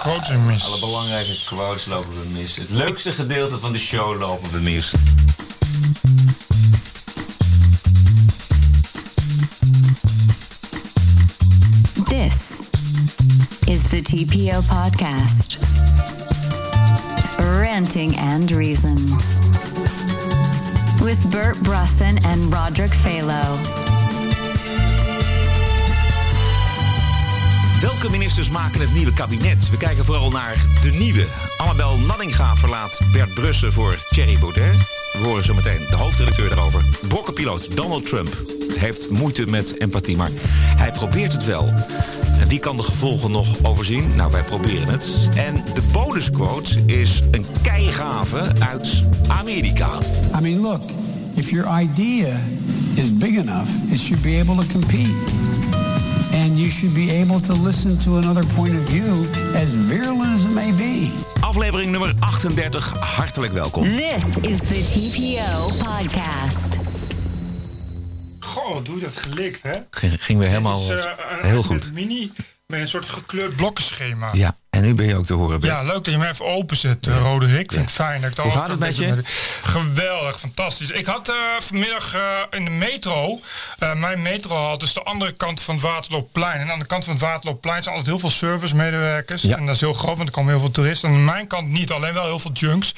quotes mis. Alle belangrijke quotes lopen we mis. Het leukste gedeelte van de show lopen we mis. This is the TPO podcast. Ranting and Reason. With Bert Brusson and Roderick Phalo. Welke ministers maken het nieuwe kabinet? We kijken vooral naar de nieuwe. Annabel Nanninga verlaat Bert Brussen voor Thierry Baudet. We horen zo meteen de hoofdredacteur daarover. Brokkenpiloot Donald Trump heeft moeite met empathie, maar hij probeert het wel. En wie kan de gevolgen nog overzien? Nou, wij proberen het. En de bonusquote is een keigave uit Amerika. I mean, look, if your idea is big enough, it should be able to compete. And you should be able to listen to another point of view, as virulent as it may be. Aflevering nummer 38, hartelijk welkom. This is the TPO podcast. Goh, doe dat gelikt, hè? Ging, ging weer helemaal is, eh, een- heel goed. mini, met een soort gekleurd blokkenschema. Ja, en nu ben je ook te horen. Bert. Ja, leuk dat je me even openzet, eh Roderick. Vind ik fijn. Dat ik het Hoe al- gaat het met je? Geweldig, fantastisch. Ik had eh, vanmiddag eh, in de metro, eh, mijn metro had dus de andere kant van het Waterloopplein. En aan de kant van het Waterloopplein zijn altijd heel veel servicemedewerkers. Ja. En dat is heel groot, want er komen heel veel toeristen. En aan mijn kant niet, alleen wel heel veel junks.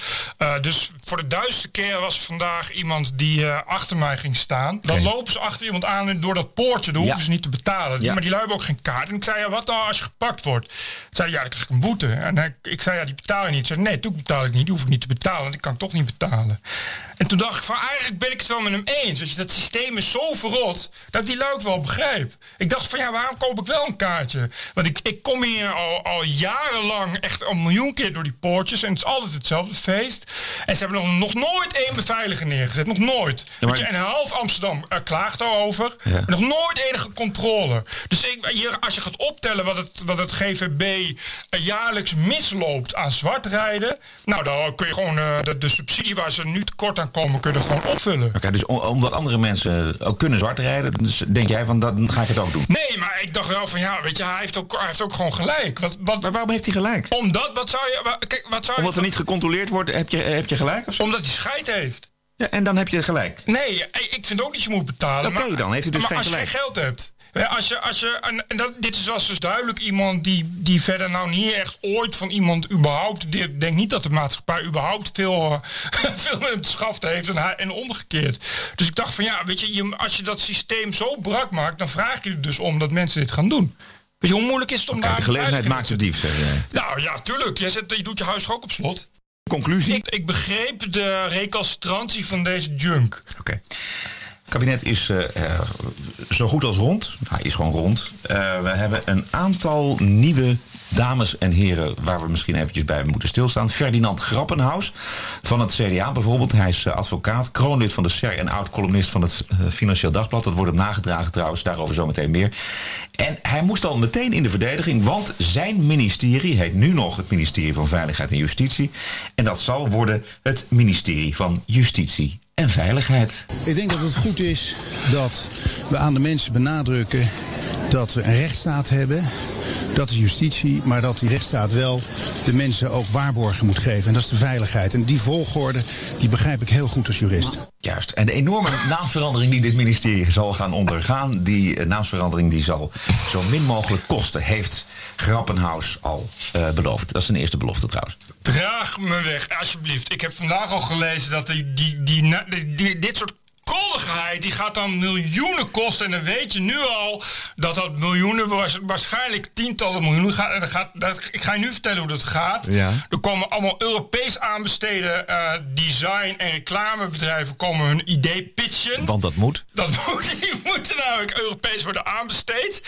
Dus voor de duizendste keer was vandaag iemand die achter mij ging staan. Dan Oké. lopen ze achter iemand aan en door dat poortje, dan hoeven Ja. ze niet te betalen. Ja. Maar die lui hebben ook geen kaart. En ik zei, ja, wat nou als je gepakt wordt? Zei ja, dan ik een boete. En hij- ik zei, ja, die betaal je niet. Ik zei, nee, toen betaal ik niet. Die hoef ik niet te betalen. want Die kan ik toch niet betalen. En toen dacht ik van, eigenlijk ben ik het wel met hem eens. Weet je, dat systeem is zo verrot, dat ik die lui ook wel begrijp. Ik dacht van, ja, waarom koop ik wel een kaartje? Want ik, ik kom hier al, al jarenlang echt een miljoen keer door die poortjes. En het is altijd hetzelfde feest. En ze hebben nog, nog nooit één beveiliger neergezet. Nog nooit. Ja, maar- je, en half Amsterdam eh, klaagt daarover. Ja. Maar nog nooit enige controle. Dus ik, hier, als je gaat optellen wat het, wat het GVB jaarlijks misloopt aan zwartrijden. Nou, dan kun je gewoon eh, de, de subsidie waar ze nu tekort aan komen, kun je er gewoon opvullen. Oké, dus om- omdat andere mensen ook kunnen zwart rijden, dus denk jij van, dan ga ik het ook doen. Nee, maar ik dacht wel van ja, weet je, hij heeft ook, hij heeft ook gewoon gelijk. Wat, wat, Maar waarom heeft hij gelijk? omdat, wat zou je, wa- kijk, wat zou je, Omdat er niet gecontroleerd wordt, heb je, heb je gelijk of zo? omdat hij scheid heeft. Ja, en dan heb je gelijk. Nee, ik vind ook dat je moet betalen. Oké, maar- dan heeft hij dus maar geen als gelijk. je geen geld hebt. Als je, als je, en, dat, dit is was dus duidelijk iemand die, die verder nou niet echt ooit van iemand überhaupt... Ik denk niet dat de maatschappij überhaupt veel, eh, veel met schaften heeft en, en omgekeerd. Dus ik dacht van ja, weet je, je, als je dat systeem zo brak maakt... dan vraag je er dus om dat mensen dit gaan doen. Weet je, hoe moeilijk is het om daar... de gelegenheid maakt de dief, zeg jij. Nou ja, tuurlijk. Je, zet, je doet je huis toch ook op slot. Conclusie? Ik, ik begreep de recalcitrantie van deze junk. Oké. Kabinet is eh, eh, zo goed als rond. Hij is gewoon rond. Eh, we hebben een aantal nieuwe dames en heren waar we misschien eventjes bij moeten stilstaan. Ferdinand Grappenhaus van het CDA bijvoorbeeld. Hij is advocaat, kroonlid van de SER en oud-columnist van het Financieel Dagblad. Dat wordt hem nagedragen trouwens, daarover zometeen meer. En hij moest al meteen in de verdediging, want zijn ministerie heet nu nog het ministerie van Veiligheid en Justitie. En dat zal worden het ministerie van Justitie Veiligheid. Ik denk dat het goed is dat we aan de mensen benadrukken dat we een rechtsstaat hebben. Dat is justitie, maar dat die rechtsstaat wel de mensen ook waarborgen moet geven. En dat is de veiligheid. En die volgorde, die begrijp ik heel goed als jurist. Juist. En de enorme naamsverandering die dit ministerie zal gaan ondergaan, die eh, naamsverandering die zal zo min mogelijk kosten, heeft Grappenhaus al eh, beloofd. Dat is zijn eerste belofte trouwens. Draag me weg, alsjeblieft. Ik heb vandaag al gelezen dat die, die, die, na- die- die- dit soort koddigheid... die gaat dan miljoenen kosten. En dan weet je nu al dat dat miljoenen... waars- waarschijnlijk tientallen miljoenen gaat. Dat gaat dat, ik ga je nu vertellen hoe dat gaat. Ja. Er komen allemaal Europees aanbesteden... eh, design- en reclamebedrijven komen hun idee pitchen. Want dat moet. Dat moet, die moeten namelijk Europees worden aanbesteed.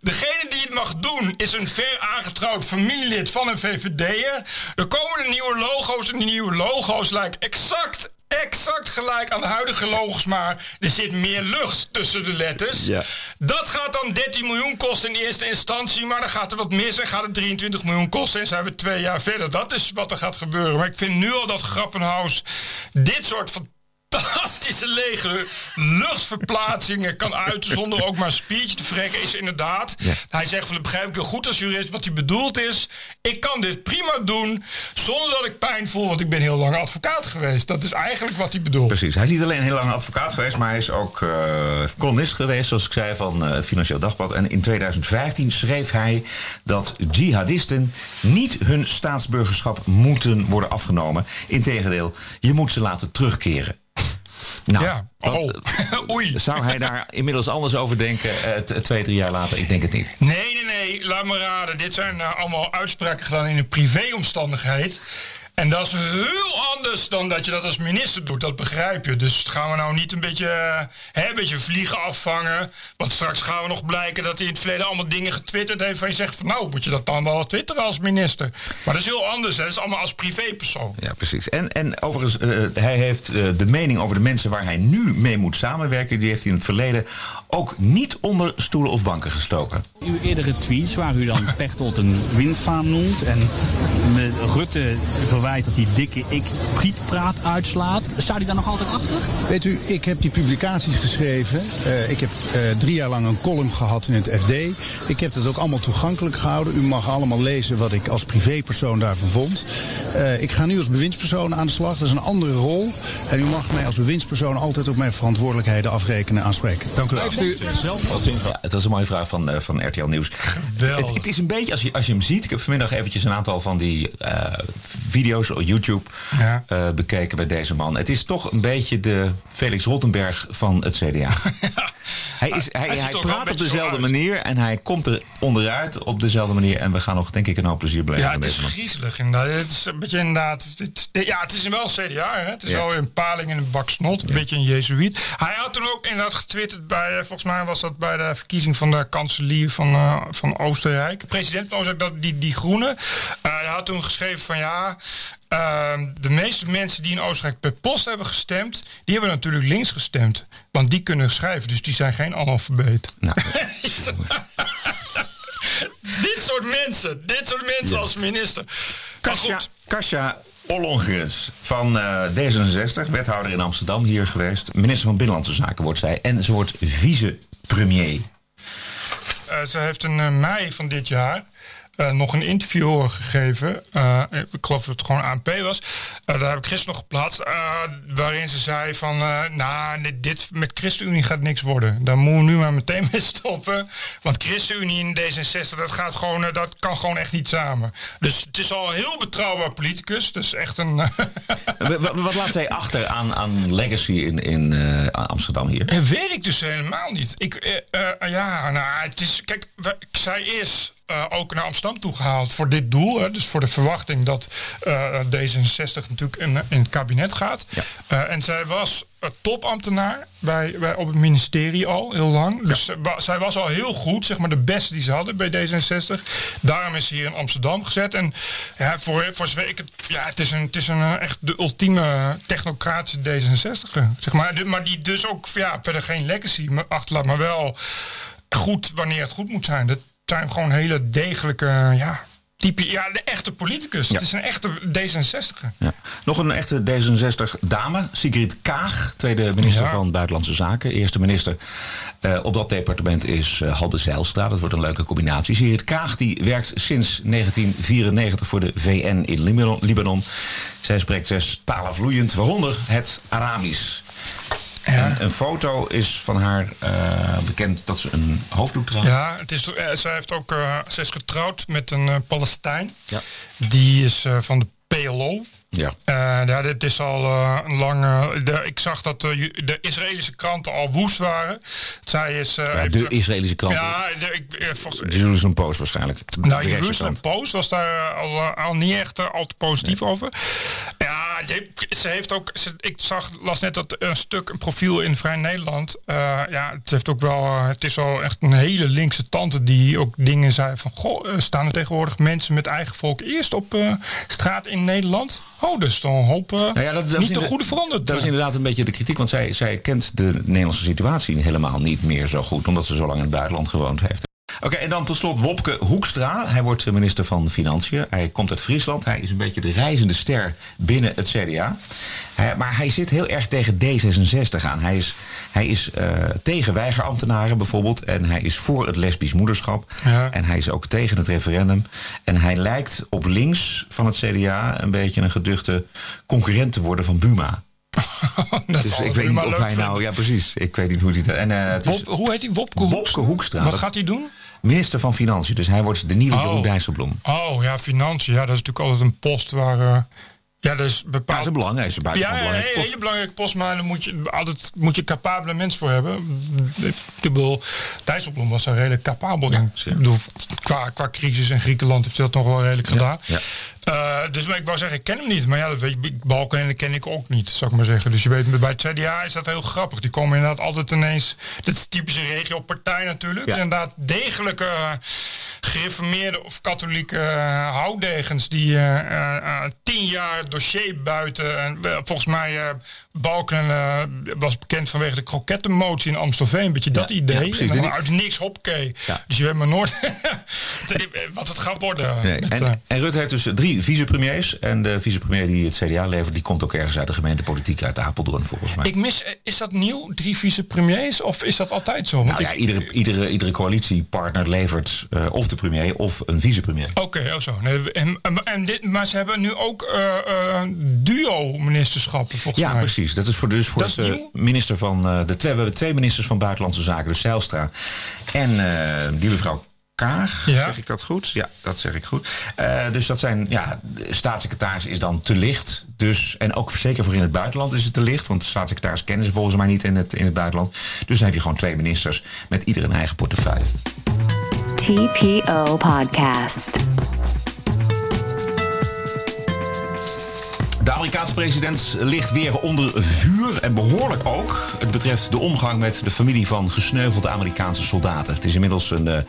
Degene die het mag doen is een ver aangetrouwd familielid van een VVD'er. Er komen er nieuwe logo's en die nieuwe logo's lijken exact, exact gelijk aan de huidige logo's. Maar er zit meer lucht tussen de letters. Ja. Dat gaat dan 13 miljoen kosten in eerste instantie. Maar dan gaat er wat mis en gaat het 23 miljoen kosten. En zijn we twee jaar verder. Dat is wat er gaat gebeuren. Maar ik vind nu al dat Grappenhaus dit soort van fantastische leger. Luchtverplaatsingen kan uiten zonder ook maar een spiertje te frekken. Is inderdaad. Hij zegt van dat begrijp ik heel goed als jurist. Wat hij bedoelt is. Ik kan dit prima doen zonder dat ik pijn voel. Want ik ben heel lang advocaat geweest. Dat is eigenlijk wat hij bedoelt. Precies. Hij is niet alleen heel lang advocaat geweest, maar hij is ook eh columnist geweest, zoals ik zei, van eh, het Financieel Dagblad. En in 2015 schreef hij dat jihadisten niet hun staatsburgerschap moeten worden afgenomen. Integendeel, je moet ze laten terugkeren. Nou, Ja. Oh. Oei. Zou hij daar inmiddels anders over denken, eh, t- twee, drie jaar later? Ik denk het niet. Nee, nee, nee. Laat me raden. Dit zijn eh, allemaal uitspraken gedaan in een privéomstandigheid. En dat is heel anders dan dat je dat als minister doet. Dat begrijp je. Dus gaan we nou niet een beetje, eh, hè, een beetje vliegen afvangen. Want straks gaan we nog blijken dat hij in het verleden allemaal dingen getwitterd heeft. Van je zegt van nou, moet je dat dan wel twitteren als minister. Maar dat is heel anders. Hè. Dat is allemaal als privépersoon. Ja, precies. En, en overigens, eh, hij heeft eh, de mening over de mensen waar hij nu mee moet samenwerken, die heeft hij in het verleden ook niet onder stoelen of banken gestoken. Uw eerdere tweets waar u dan Pechtold een windfaam noemt en Rutte verwijt dat hij dikke ik prietpraat uitslaat. Staat hij daar nog altijd achter? Weet u, ik heb die publicaties geschreven. Eh, ik heb eh, drie jaar lang een column gehad in het FD. Ik heb het ook allemaal toegankelijk gehouden. U mag allemaal lezen wat ik als privépersoon daarvan vond. Eh, ik ga nu als bewindspersoon aan de slag. Dat is een andere rol. En u mag mij als bewindspersoon altijd op mijn verantwoordelijkheden afrekenen en aanspreken. Dank u wel. Ja, het was een mooie vraag van, eh, van RTL Nieuws. Het, het is een beetje, als je, als je hem ziet... Ik heb vanmiddag eventjes een aantal van die eh, video's op YouTube Ja. eh, bekeken bij deze man. Het is toch een beetje de Felix Rottenberg van het CDA. Hij, is, hij, Hij praat op dezelfde manier en hij komt er onderuit op dezelfde manier. En we gaan nog, denk ik, een hoop plezier beleven Ja, het is griezelig inderdaad. Het is een beetje inderdaad... Het, ja, het is wel CDA, hè. Het is Ja. wel een paling in een bak snot. Een beetje een jezuïet. Hij had toen ook inderdaad getwitterd bij... eh, Volgens mij was dat bij de verkiezing van de kanselier van, eh, van Oostenrijk. President van Oostenrijk, dat, die, die groene. Eh, hij had toen geschreven van ja... ehm, de meeste mensen die in Oostenrijk per post hebben gestemd... die hebben natuurlijk links gestemd. Want die kunnen schrijven, dus die zijn geen analfabeet. Nou, dit soort mensen, dit soort mensen als minister. Kasia, Kasia Ollongres van eh, D66, wethouder in Amsterdam, hier geweest. Minister van Binnenlandse Zaken wordt zij. En ze wordt vice-premier. Eh, ze heeft in eh, mei van dit jaar eh, nog een interview gegeven. Eh, ik geloof dat het gewoon ANP was. Eh, daar heb ik gisteren nog geplaatst. waarin ze zei van... nou, dit- dit met ChristenUnie gaat niks worden. Daar moeten we nu maar meteen mee stoppen. Want ChristenUnie en D66, dat, gaat gewoon, dat kan gewoon echt niet samen. Dus het is al een heel betrouwbaar politicus. Dus echt een... Wa- wa- Wat laat zij achter aan, aan legacy in, in Amsterdam hier? Dat weet ik dus helemaal niet. Ik, ja, nou, het is. Kijk, zij is eh, ook naar Amsterdam toegehaald voor dit doel. Hè, dus voor de verwachting dat eh, D66 natuurlijk in, in het kabinet gaat. Ja. Eh, en zij was topambtenaar bij, bij, op het ministerie al heel lang. Dus wa- zij was al heel goed, zeg maar de beste die ze hadden bij D66. Daarom is ze hier in Amsterdam gezet. En ja, voor, voor zover ik het. Ja, het is, een, het is een, echt de ultieme technocratische D66. Zeg maar, De- maar die dus ook ja, verder geen legacy achterlaat, maar wel goed wanneer het goed moet zijn. Dat zijn gewoon hele degelijke. Ja, type, ja, de echte politicus. Ja. Het is een echte D66. Ja. Nog een echte D66-dame, Sigrid Kaag, tweede minister Ja. van Buitenlandse Zaken. Eerste minister eh, op dat departement is eh, Halbe Zijlstra. Dat wordt een leuke combinatie. Sigrid Kaag die werkt sinds 1994 voor de VN in Libanon. Libanon. Zij spreekt zes talen vloeiend, waaronder het Arabisch. En een foto is van haar eh, bekend dat ze een hoofddoek draagt. Ja, het is, eh, zij, heeft ook, eh, zij is getrouwd met een Palestijn. Ja. Die is van de PLO. Ja. Ja, dit is al een lange. de, ik zag dat de, Israëlische kranten al woest waren. Zij is. Ja, de Israëlische krant. Ja, de, ik, volgens, De Jerusalem Post waarschijnlijk. nou, Jerusalem. Post was daar al, al niet echt al te positief over. Ja, je- ze heeft ook. Ze, ik zag, las net dat een stuk, een profiel in Vrij Nederland. eh, ja, het heeft ook wel. het is wel echt een hele linkse tante die ook dingen zei van. Goh, eh, staan er tegenwoordig mensen met eigen volk eerst op eh, straat in Nederland? Oh, dus dan hoop. eh, Nou ja, dat, niet de goede veranderd. Dat is inderdaad een beetje de kritiek, want zij, zij kent de Nederlandse situatie helemaal niet meer zo goed, omdat ze zo lang in het buitenland gewoond heeft. Oké, en dan tot slot Wopke Hoekstra. Hij wordt minister van Financiën. Hij komt uit Friesland. Hij is een beetje de reizende ster binnen het CDA. Hij- maar hij zit heel erg tegen D66 aan. Hij is, hij is eh, tegen weigerambtenaren bijvoorbeeld. En hij is voor het lesbisch moederschap. Ja. En hij is ook tegen het referendum. En hij lijkt op links van het CDA een beetje een geduchte concurrent te worden van Buma. dat Dus ik weet niet of hij nou... Ja, precies. Ik weet niet hoe hij dat... En, eh, Wop- hoe heet hij? Wopke, Wopke Hoekstra? Hoekstra. Wat Dat- gaat hij doen? Minister van Financiën. Dus hij wordt de nieuwe Oh. Jeroen Dijsselbloem. Oh ja, financiën. Ja, dat is natuurlijk altijd een post waar... ja, dat is Ja, bepaald... dat is een belang. Hij is een Ja, ja, belangrijke een hele belangrijke post, maar daar moet je altijd moet je capabele mens voor hebben. Ik bedoel, Dijsselbloem was daar redelijk capabel in. bedoel, qua, qua crisis in Griekenland heeft hij dat nog wel redelijk gedaan. Eh, dus maar ik wou zeggen, ik ken hem niet. Maar ja, dat weet je, Balkenende ken ik ook niet, zou ik maar zeggen. Dus je weet, bij het CDA is dat heel grappig. Die komen inderdaad altijd ineens... Dat is typische regiopartij natuurlijk. Inderdaad degelijke eh, gereformeerde of katholieke eh, houtdegens... die eh, eh, tien jaar dossier buiten... En volgens mij... Balken was bekend vanwege de krokettenmotie in Amstelveen. Een beetje dat idee. ja, precies. En dan Die- uit niks hoppakee. Ja. Dus je weet maar nooit wat het gaat worden. Nee, Met, en, en Rutte heeft dus drie vicepremiers. En de vicepremier die het CDA levert, die komt ook ergens uit de gemeentepolitiek uit Apeldoorn, volgens mij. Ik mis, is dat nieuw, drie vicepremiers? Of is dat altijd zo? Want nou ja, iedere, iedere, iedere coalitiepartner levert of de premier of een vicepremier. Oké, oh zo. Nee, en, en, dit, maar ze hebben nu ook eh, eh, duo-ministerschappen, volgens Ja, mij. precies. Dat is voor, dus voor nieuw? minister van eh, de twee, we hebben twee ministers van Buitenlandse Zaken, dus Zijlstra en die mevrouw Kaag. Ja. Zeg ik dat goed? Ja, dat zeg ik goed. Dus dat zijn, ja, de staatssecretaris is dan te licht. Dus, en ook zeker voor in het buitenland is het te licht. Want de staatssecretaris kennen ze volgens mij niet in het, in het buitenland. Dus dan heb je gewoon twee ministers met ieder een eigen portefeuille. TPO Podcast. De Amerikaanse president ligt weer onder vuur en behoorlijk ook. Het betreft de omgang met de familie van gesneuvelde Amerikaanse soldaten. Het is inmiddels een eh,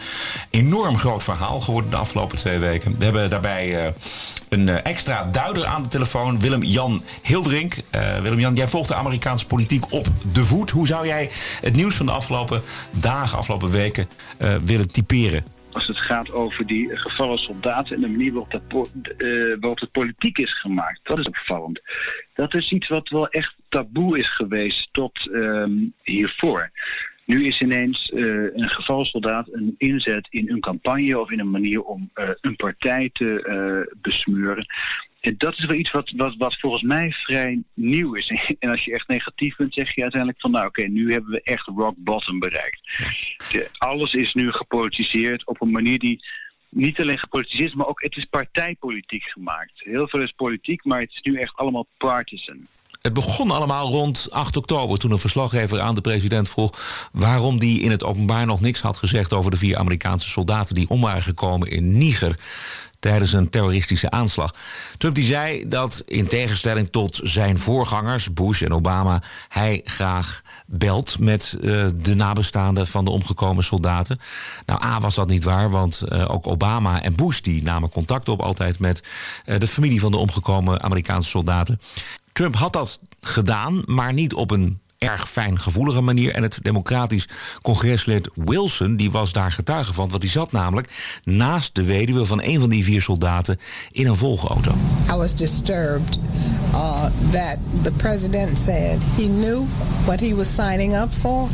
enorm groot verhaal geworden de afgelopen twee weken. We hebben daarbij eh, een eh, extra duider aan de telefoon, Willem-Jan Hildrink. Willem-Jan, jij volgt de Amerikaanse politiek op de voet. Hoe zou jij het nieuws van de afgelopen dagen, afgelopen weken willen typeren? Als het gaat over die gevallen soldaten en de manier waarop, dat waarop het politiek is gemaakt. Dat is opvallend. Dat is iets wat wel echt taboe is geweest tot ehm, hiervoor. Nu is ineens eh, een gevallen soldaat een inzet in een campagne of in een manier om eh, een partij te besmuren. En dat is wel iets wat, wat, wat volgens mij vrij nieuw is. En als je echt negatief bent, zeg je uiteindelijk van nou oké, nu hebben we echt rock bottom bereikt. De- alles is nu gepolitiseerd op een manier die niet alleen gepolitiseerd is, maar ook het is partijpolitiek gemaakt. Heel veel is politiek, maar het is nu echt allemaal partisan. Het begon allemaal rond 8 oktober toen een verslaggever aan de president vroeg waarom die in het openbaar nog niks had gezegd over de vier Amerikaanse soldaten die om waren gekomen in Niger tijdens een terroristische aanslag. Trump die zei dat in tegenstelling tot zijn voorgangers Bush en Obama hij graag belt met eh, de nabestaanden van de omgekomen soldaten. Nou, A was dat niet waar, want eh, ook Obama en Bush die namen contact op altijd met eh, de familie van de omgekomen Amerikaanse soldaten. Trump had dat gedaan, maar niet op een erg fijn gevoelige manier. En het democratisch congreslid Wilson die was daar getuige van. Want die zat namelijk naast de weduwe van een van die vier soldaten in een volgauto. I was disturbed uh, that the president said he knew what he was signing up for,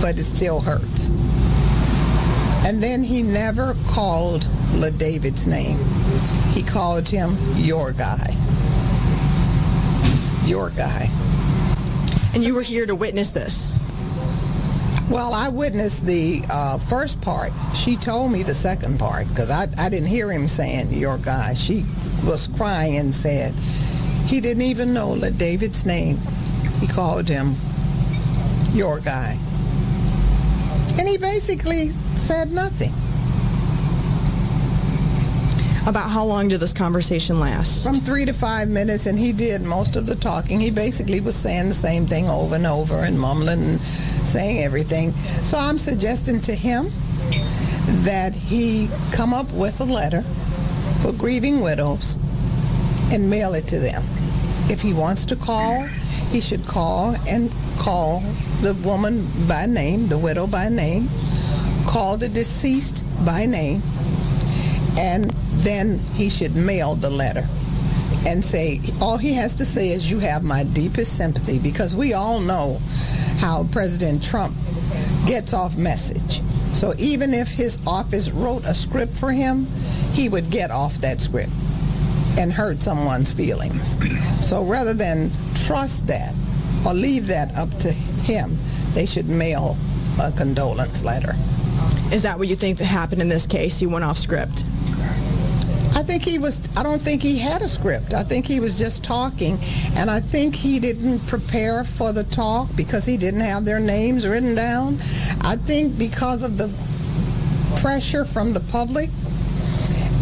but it still hurts. And then he never called LaDavid's name. He called him your guy. Your guy. And you were here to witness this. Well, I witnessed the uh, first part. She told me the second part because I, I didn't hear him saying your guy. She was crying and said he didn't even know that David's name. He called him your guy. And he basically said nothing. About how long did this conversation last? From three to five minutes, and he did most of the talking. He basically was saying the same thing over and over and mumbling and saying everything. So I'm suggesting to him that he come up with a letter for grieving widows and mail it to them. If he wants to call, he should call and call the woman by name, the widow by name, call the deceased by name, and then he should mail the letter and say, all he has to say is, You have my deepest sympathy, because we all know how President Trump gets off message. So even if his office wrote a script for him, he would get off that script and hurt someone's feelings. So rather than trust that or leave that up to him, they should mail a condolence letter. Is that what you think that happened in this case? He went off script. I think he was, I don't think he had a script. I think he was just talking. And I think he didn't prepare for the talk because he didn't have their names written down. I think because of the pressure from the public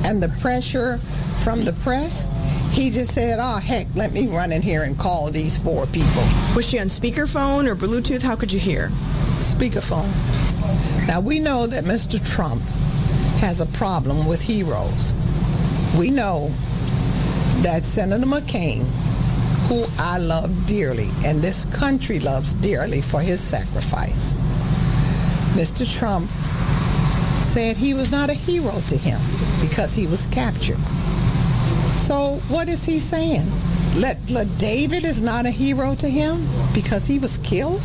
and the pressure from the press, he just said, oh, heck, let me run in here and call these four people. Was she on speakerphone or Bluetooth? How could you hear? Speakerphone. Now, we know that Mr. Trump has a problem with heroes. We know that Senator McCain, who I love dearly and this country loves dearly for his sacrifice, Mr. Trump said he was not a hero to him because he was captured. So what is he saying? Let, let David is not a hero to him because he was killed?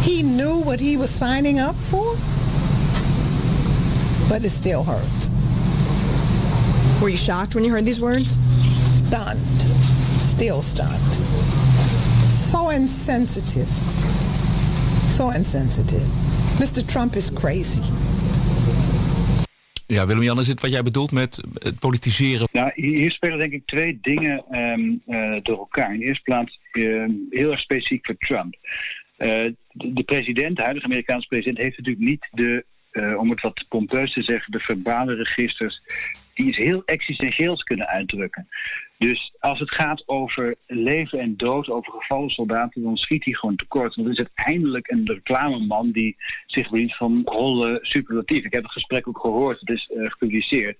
He knew what he was signing up for? But it still hurts. Were you shocked when you heard these words? Stunned. Still stunned. So insensitive. So insensitive. Mr. Trump is crazy. Ja, Willem-Jan, is het wat jij bedoelt met het politiseren? Nou, hier spelen denk ik twee dingen ehm, eh, door elkaar. In de eerste plaats ehm, heel erg specifiek voor Trump. Eh, de, de president, de huidige Amerikaanse president, heeft natuurlijk niet de, eh, om het wat pompeus te zeggen, de verbale registers die iets heel existentieels kunnen uitdrukken. Dus als het gaat over leven en dood, over gevallen soldaten, dan schiet hij gewoon tekort. Want het is uiteindelijk een reclameman die zich bedient van rollen superlatief. Ik heb het gesprek ook gehoord, het is eh, gepubliceerd.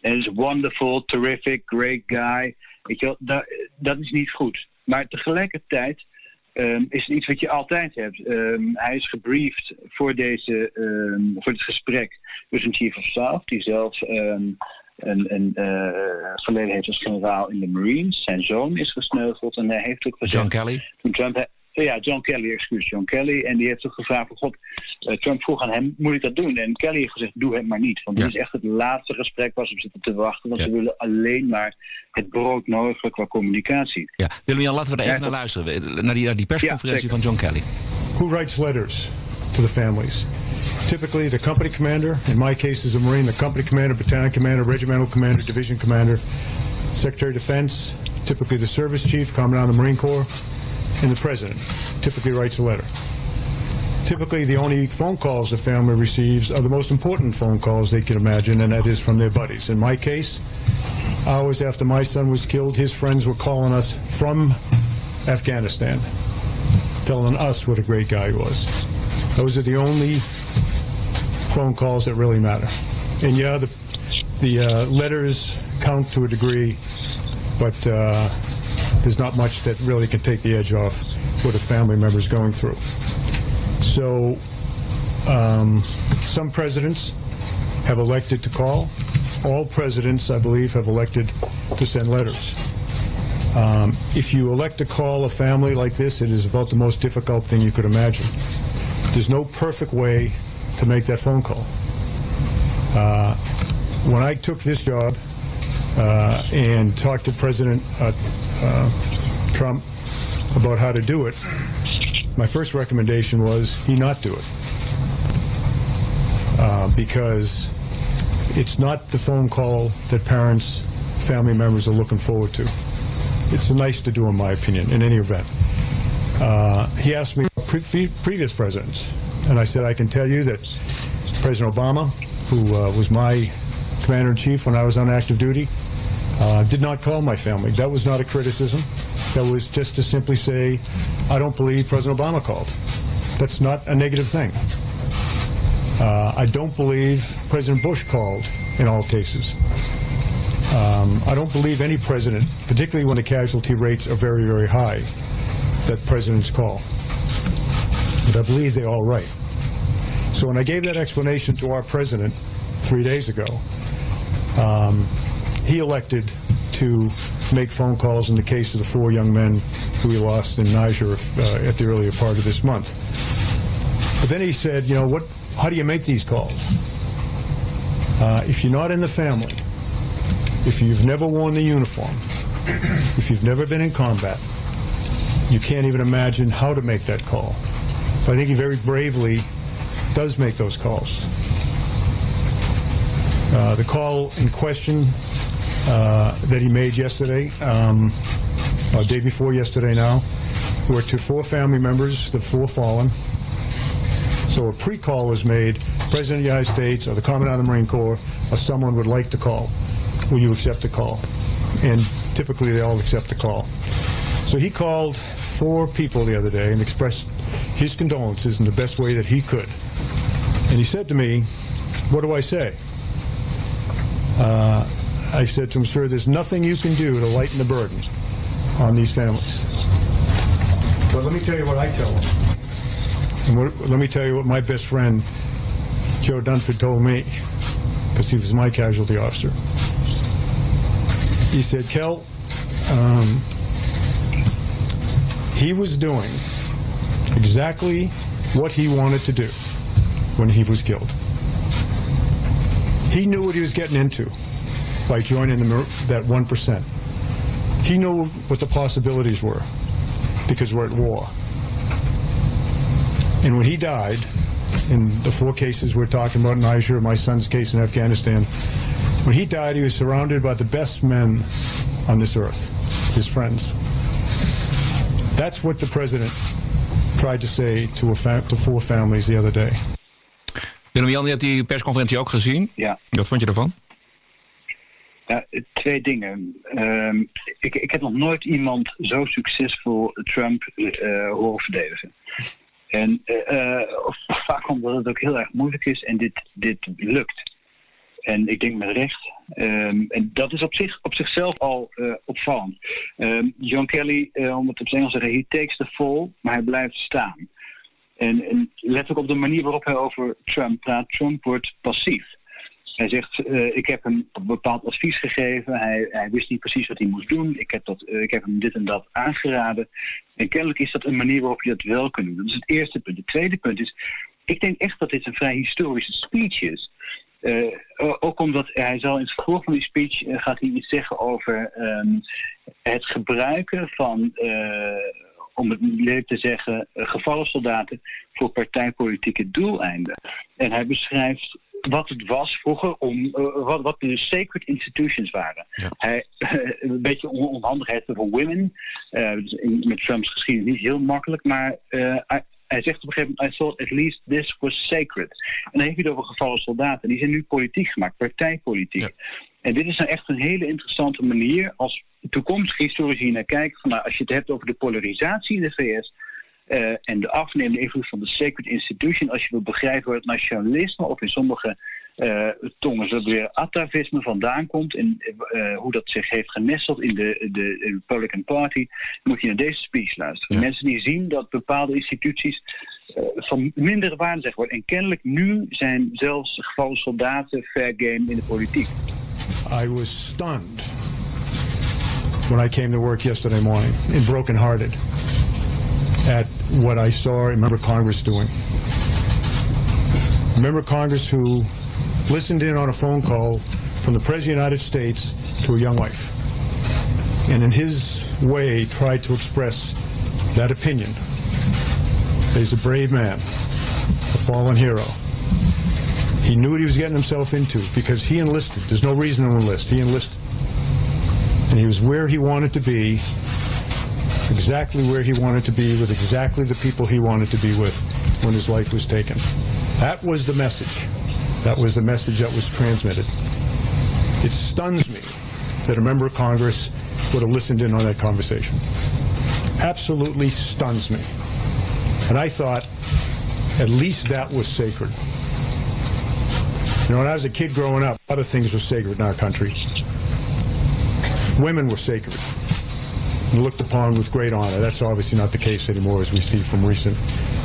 En is wonderful, terrific, great guy. Weet je wel, dat, dat is niet goed. Maar tegelijkertijd ehm, is het iets wat je altijd hebt. Ehm, hij is gebriefd voor, deze, ehm, voor dit gesprek dus een chief of staff, die zelf een, een verleden heeft als generaal in de Marines. Zijn zoon is gesneuveld en hij heeft ook gezegd... John Kelly? Toen Trump, ja, John Kelly, excuus, John Kelly. En die heeft ook gevraagd van, god, eh, Trump vroeg aan hem, moet ik dat doen? En Kelly heeft gezegd, doe het maar niet. Want dit is echt het laatste gesprek waar ze op zitten te wachten. Want ze willen alleen maar het broodnodige qua communicatie. Ja, Willem-Jan, laten we er even naar luisteren. Naar die, naar die persconferentie van John Kelly. Who writes letters to the families? Typically, the company commander. In my case, is a Marine. The company commander, battalion commander, regimental commander, division commander, Secretary of Defense. Typically, the service chief, commandant of the Marine Corps, and the president. Typically, writes a letter. Typically, the only phone calls the family receives are the most important phone calls they can imagine, and that is from their buddies. In my case, hours after my son was killed, his friends were calling us from Afghanistan, telling us what a great guy he was. Those are the only phone calls that really matter. And yeah, the, the uh, letters count to a degree, but uh, there's not much that really can take the edge off what a family member is going through. So um, some presidents have elected to call. All presidents, I believe, have elected to send letters. Um, if you elect to call a family like this, it is about the most difficult thing you could imagine. There's no perfect way to make that phone call. Uh, when I took this job uh, and talked to President uh, uh, Trump about how to do it, my first recommendation was he not do it. Uh, because it's not the phone call that parents, family members are looking forward to. It's nice to do, in my opinion, in any event. Uh, he asked me pre- previous presidents, and I said I can tell you that President Obama, who uh, was my commander in chief when I was on active duty, uh, did not call my family. That was not a criticism. That was just to simply say, I don't believe President Obama called. That's not a negative thing. Uh, I don't believe President Bush called in all cases. Um, I don't believe any president, particularly when the casualty rates are very, very high, that presidents call. But I believe they all write. So when I gave that explanation to our president three days ago, um, he elected to make phone calls in the case of the four young men who he lost in Niger uh, at the earlier part of this month. But then he said, you know, what? How do you make these calls? Uh, if you're not in the family, if you've never worn the uniform, if you've never been in combat, you can't even imagine how to make that call. But I think he very bravely does make those calls. Uh, the call in question uh, that he made yesterday, um, or day before yesterday now, were to four family members, the four fallen. So a pre-call is made, President of the United States or the Commandant of the Marine Corps or someone would like to call. Will you accept the call? And typically they all accept the call. So he called four people the other day and expressed his condolences in the best way that he could. And he said to me, what do I say? Uh, I said to him, sir, there's nothing you can do to lighten the burden on these families. But let me tell you what I tell them. And what, let me tell you what my best friend, Joe Dunford, told me, because he was my casualty officer. He said, Kel, um, he was doing exactly what he wanted to do when he was killed. He knew what he was getting into by joining the, that 1%. He knew what the possibilities were because we're at war. And when he died, in the four cases we're talking about, in Niger, my son's case in Afghanistan, when he died, he was surrounded by the best men on this earth, his friends. That's what the president tried to say to, a fa- to four families the other day. Willem-Jan, je hebt die persconferentie ook gezien. Ja. Wat vond je ervan? Ja, twee dingen. Ehm, ik, ik heb nog nooit iemand zo succesvol Trump eh, horen verdedigen. En eh, vaak omdat het ook heel erg moeilijk is en dit, dit lukt. En ik denk met recht. Ehm, en dat is op, zich, op zichzelf al opvallend. Ehm, John Kelly, om het op zijn Engels te zeggen, he takes the fall, maar hij blijft staan. En, en letterlijk op de manier waarop hij over Trump praat, Trump wordt passief. Hij zegt, eh, ik heb hem bepaald advies gegeven. Hij, hij wist niet precies wat hij moest doen. Ik heb, eh, ik heb hem dit en dat aangeraden. En kennelijk is dat een manier waarop je dat wel kunt doen. Dat is het eerste punt. Het tweede punt is, ik denk echt dat dit een vrij historische speech is. Eh, ook omdat hij zal in het vervolg van die speech gaat hij iets zeggen over ehm, het gebruiken van, om het lelijk te zeggen, gevallen soldaten voor partijpolitieke doeleinden. En hij beschrijft wat het was vroeger, om, eh, wat, wat de sacred institutions waren. Hij, een beetje on onhandigheid over women, eh, dus in- met Trumps geschiedenis niet heel makkelijk, maar eh, hij, zegt op een gegeven moment, I thought at least this was sacred. En dan heeft hij het over gevallen soldaten. Die zijn nu politiek gemaakt, partijpolitiek. En dit is nou echt een hele interessante manier als toekomstige historici naar kijken. Van, nou, als je het hebt over de polarisatie in de VS eh, en de afnemende invloed van de sacred institution, als je wil begrijpen waar het nationalisme of in sommige eh, tongen zo weer atavisme vandaan komt en eh, hoe dat zich heeft genesteld in de, de Republican Party, moet je naar deze speech luisteren. Mensen die zien dat bepaalde instituties van mindere waarde zeg worden. En kennelijk nu zijn zelfs gevallen soldaten fair game in de politiek. I was stunned when I came to work yesterday morning and brokenhearted at what I saw a member Congress doing. A member of Congress who listened in on a phone call from the President of the United States to a young wife. And in his way tried to express that opinion. He's a brave man, a fallen hero. He knew what he was getting himself into because he enlisted. There's no reason to enlist. He enlisted. And he was where he wanted to be, exactly where he wanted to be, with exactly the people he wanted to be with when his life was taken. That was the message. That was the message that was transmitted. It stuns me that a member of Congress would have listened in on that conversation. Absolutely stuns me. And I thought, at least that was sacred. You know, when I was a kid growing up, a lot of things were sacred in our country. Women were sacred looked upon with great honor. That's obviously not the case anymore, as we see from recent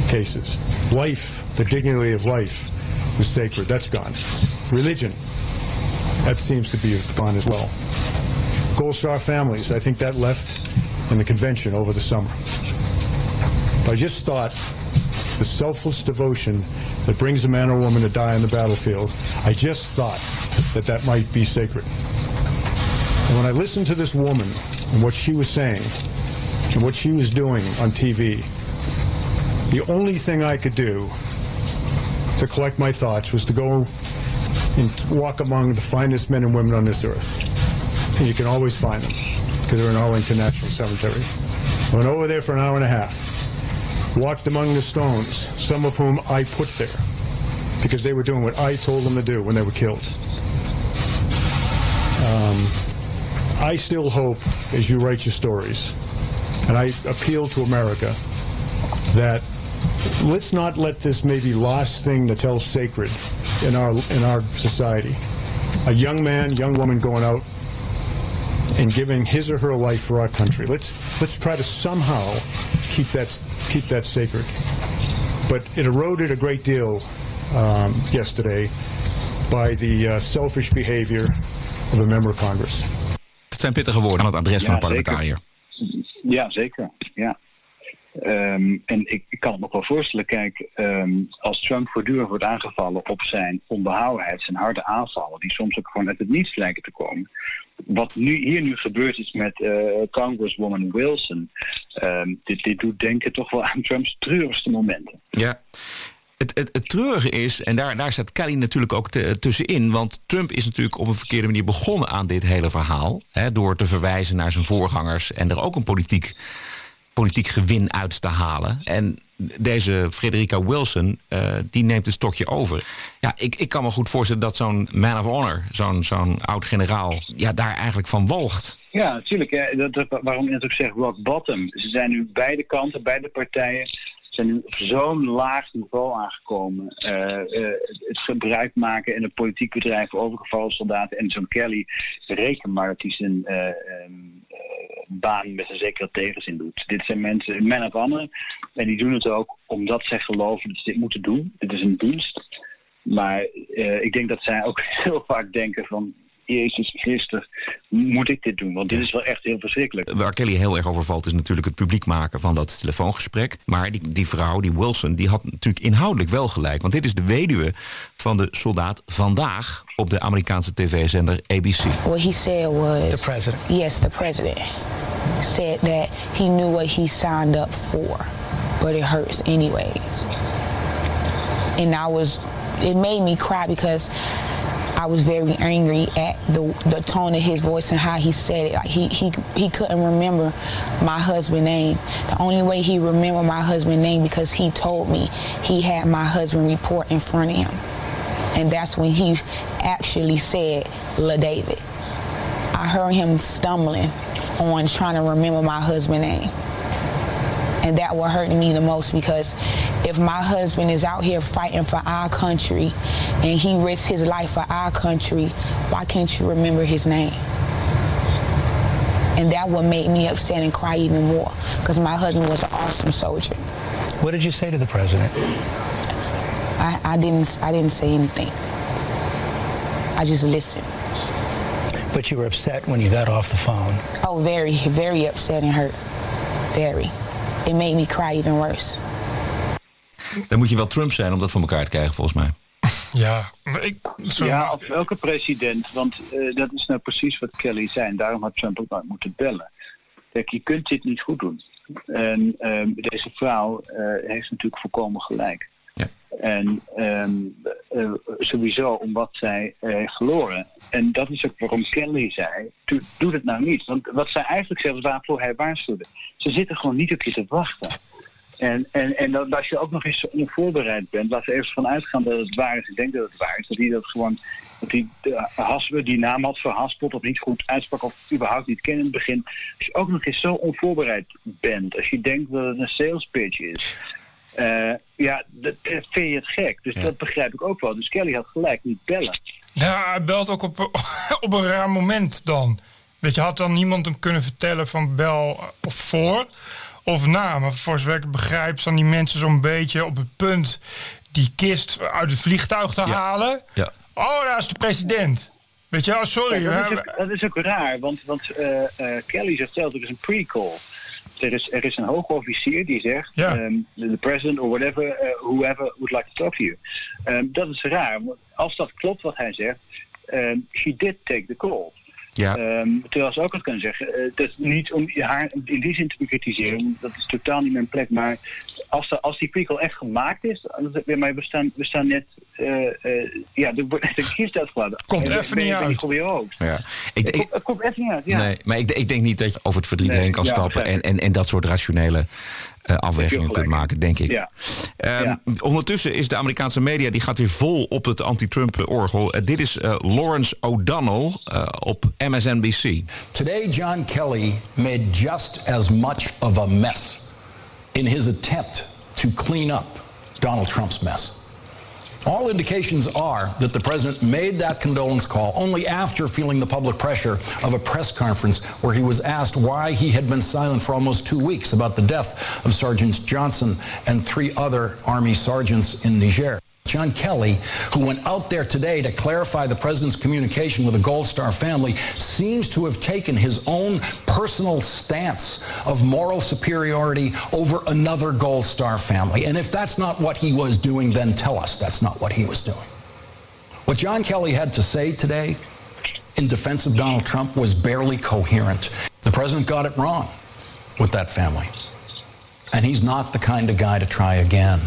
cases. Life, the dignity of life, is sacred. That's gone. Religion, that seems to be gone as well. Gold Star families, I think that left in the convention over the summer. I just thought the selfless devotion that brings a man or woman to die on the battlefield, I just thought that that might be sacred. And when I listened to this woman and what she was saying and what she was doing on TV, the only thing I could do to collect my thoughts was to go and walk among the finest men and women on this earth. And you can always find them because they're in Arlington National Cemetery. I went over there for an hour and a half, walked among the stones, some of whom I put there because they were doing what I told them to do when they were killed. Um, I still hope, as you write your stories, and I appeal to America, that let's not let this maybe lost thing that's held sacred in our in our society. A young man, young woman going out and giving his or her life for our country. Let's let's try to somehow keep that keep that sacred. But it eroded a great deal um, yesterday by the uh, selfish behavior of a member of Congress. Het zijn pittige woorden aan het adres van de parlementariër. Ja, zeker. Ja. Ehm, en ik, ik kan het me wel voorstellen, kijk, ehm, als Trump voortdurend wordt aangevallen op zijn onbehouwenheid, zijn harde aanvallen, die soms ook gewoon uit het niets lijken te komen. Wat nu, hier nu gebeurd is met eh, Congresswoman Wilson, ehm, dit, dit doet denken toch wel aan Trumps treurigste momenten. Ja. Het, het, treurige is, en daar, daar staat Kelly natuurlijk ook tussenin... want Trump is natuurlijk op een verkeerde manier begonnen aan dit hele verhaal... Hè, door te verwijzen naar zijn voorgangers... en er ook een politiek, politiek gewin uit te halen. En deze Frederica Wilson, eh, die neemt het stokje over. Ja, ik, ik kan me goed voorstellen dat zo'n man of honor... zo'n zo'n oud-generaal, ja, daar eigenlijk van walgt. Ja, natuurlijk. Hè. Dat, waarom ik net ook zeg rock bottom. Ze zijn nu beide kanten, beide partijen zijn op zo'n laag niveau aangekomen. Eh, eh, het gebruik maken in een politiek bedrijf overgevallen soldaten. En zo'n Kelly, reken maar dat hij zijn eh, ehm, eh, baan met een zekere tegenzin doet. Dit zijn mensen, men of honor. En die doen het ook omdat zij geloven dat ze dit moeten doen. Dit is een dienst. Maar ik denk dat zij ook heel vaak denken van... Jezus Christus, moet ik dit doen? Want dit is wel echt heel verschrikkelijk. Waar Kelly heel erg over valt is natuurlijk het publiek maken van dat telefoongesprek. Maar die, die vrouw, die Wilson, die had natuurlijk inhoudelijk wel gelijk. Want dit is de weduwe van de soldaat vandaag op de Amerikaanse tv-zender ABC. What he said was the president. Yes, the president said that he knew what he signed up for, but it hurts anyways. And I was, it made me cry because I was very angry at the the tone of his voice and how he said it. Like he he he couldn't remember my husband's name. The only way he remembered my husband's name because he told me he had my husband report in front of him. And that's when he actually said La David. I heard him stumbling on trying to remember my husband's name. And that what hurt me the most because if my husband is out here fighting for our country and he risks his life for our country, why can't you remember his name? And that would make me upset and cry even more because my husband was an awesome soldier. What did you say to the president? I, I didn't I didn't say anything. I just listened. But you were upset when you got off the phone. Oh, very, very upset and hurt. Very. It made me cry even worse. Dan moet je wel Trump zijn om dat voor elkaar te krijgen, volgens mij. Ja, maar ik, Ja, of welke president. Want eh, dat is nou precies wat Kelly zei. En daarom had Trump ook nooit moeten bellen. Kijk, je kunt dit niet goed doen. En ehm, deze vrouw eh, heeft natuurlijk volkomen gelijk. En ehm, eh, sowieso om wat zij eh, heeft verloren. En dat is ook waarom Kelly zei, doe, doe het nou niet. Want wat zij eigenlijk zegt, waarvoor hij waarschuwde. Ze zitten gewoon niet op je te wachten. En, en, en dat, als je ook nog eens onvoorbereid bent, laten we even van uitgaan dat het waar is. Ik denk dat het waar is. Dat hij dat gewoon, dat hij haspe, die naam had verhaspeld of niet goed uitsprak of überhaupt niet kende in het begin. Als je ook nog eens zo onvoorbereid bent, als je denkt dat het een sales pitch is. eh, ja, dat eh, vind je het gek. Dus dat begrijp ik ook wel. Dus Kelly had gelijk, niet bellen. Ja, hij belt ook op, op een raar moment dan. Weet je, had dan niemand hem kunnen vertellen van bel of voor? of na. Maar voor zover ik begrijp, staan die mensen zo'n beetje op het punt die kist uit het vliegtuig te halen. Ja. Oh, daar is de president. Weet je wel, sorry. Ja, dat, is ook, dat is ook raar, want, want eh, eh, Kelly zegt zelf, er is een pre-call. Er is, er is een hoge officier die zegt, Ja. ehm, the president or whatever, eh, whoever would like to talk to you. Ehm, dat is raar, want als dat klopt wat hij zegt, ehm, she did take the call. Ja. Ehm, terwijl ze ook had kunnen zeggen, eh, dat is niet om haar in die zin te bekritiseren, dat is totaal niet mijn plek. Maar als, de, als die prikkel echt gemaakt is, maar we staan, we staan net, eh, eh, ja, de, de kist uitgeladen. Komt En even niet uit. voor je hoofd. Ja. Ik, ik, Het komt even niet uit, ja. Nee, maar ik, ik denk niet dat je over het verdriet Nee, heen kan ja, stappen en, en, en dat soort rationele afwegingen gelijk. kunt maken, denk ik. Ja. Ehm, Ja. Ondertussen is de Amerikaanse media die gaat weer vol op het anti-Trump-orgel. Eh, dit is eh, Lawrence O'Donnell eh, op MSNBC. Today, John Kelly made just as much of a mess in his attempt to clean up Donald Trump's mess. All indications are that the president made that condolence call only after feeling the public pressure of a press conference where he was asked why he had been silent for almost two weeks about the death of Sergeant Johnson and three other Army sergeants in Niger. John Kelly, who went out there today to clarify the president's communication with the Gold Star family, seems to have taken his own personal stance of moral superiority over another Gold Star family. And if that's not what he was doing, then tell us that's not what he was doing. What John Kelly had to say today in defense of Donald Trump was barely coherent. The president got it wrong with that family. And he's not the kind of guy to try again.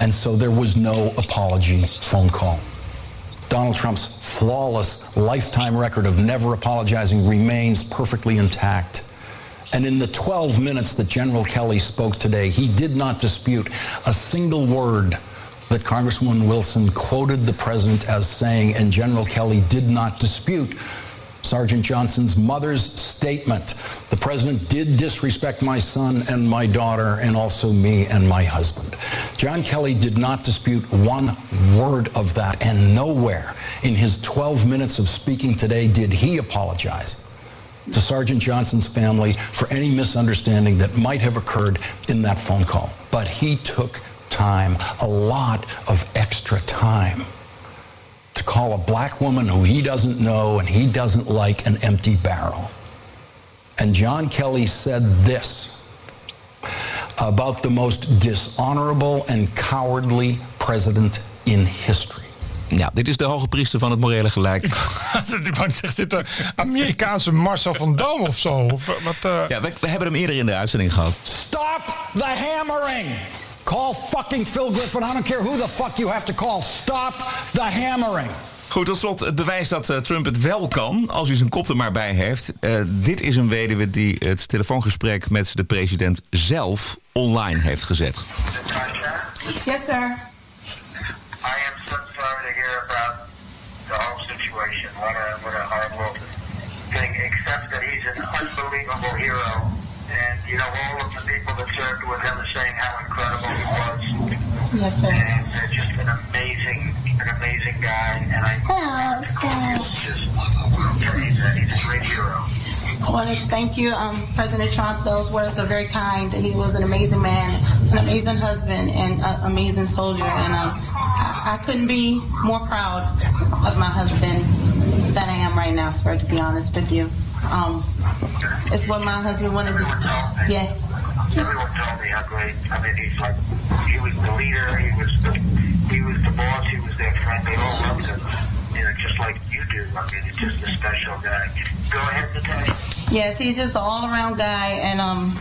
And so there was no apology phone call. Donald Trump's flawless lifetime record of never apologizing remains perfectly intact. And in the 12 minutes that General Kelly spoke today, he did not dispute a single word that Congresswoman Wilson quoted the president as saying, and General Kelly did not dispute Sergeant Johnson's mother's statement. The president did disrespect my son and my daughter and also me and my husband. John Kelly did not dispute one word of that and nowhere in his 12 minutes of speaking today did he apologize to Sergeant Johnson's family for any misunderstanding that might have occurred in that phone call. But he took time, a lot of extra time to call a black woman who he doesn't know and he doesn't like an empty barrel. And John Kelly said this about the most dishonorable and cowardly president in history. Ja, dit is de hoge priester van het morele gelijk. Ik wou niet zeggen, zit de Amerikaanse Marcel van Dam of zo? Of, eh, wat, eh, Ja, we, we hebben hem eerder in de uitzending gehad. Stop the hammering! Call fucking Phil Griffin. I don't care who the fuck you have to call. Stop the hammering. Goed, tot slot het bewijs dat eh, Trump het wel kan, als hij zijn kop er maar bij heeft. Eh, dit is een weduwe die het telefoongesprek met de president zelf online heeft gezet. Yes, sir. I am so sorry to hear about the whole situation. What a what a horrible thing. Except that he's an unbelievable hero, and you know all of the people that served with him are saying how incredible he was. Yes, sir. And uh, just an amazing, an amazing guy. And I Hello, sir. just he's a, he's a great hero. I want to thank you, um, President Trump. Those words are very kind. He was an amazing man, an amazing husband, and an amazing soldier. And um, I, I couldn't be more proud of my husband than I am right now, sir, to be honest with you. Um, it's what my husband wanted to do. Yes. Everyone told me how great. I mean, he's like he was the leader. He was the he was the boss. He was their friend. They all loved him. You know, just like you do. I mean, it's just a special guy. Go ahead, Natasha. Yes, he's just an all-around guy, and um,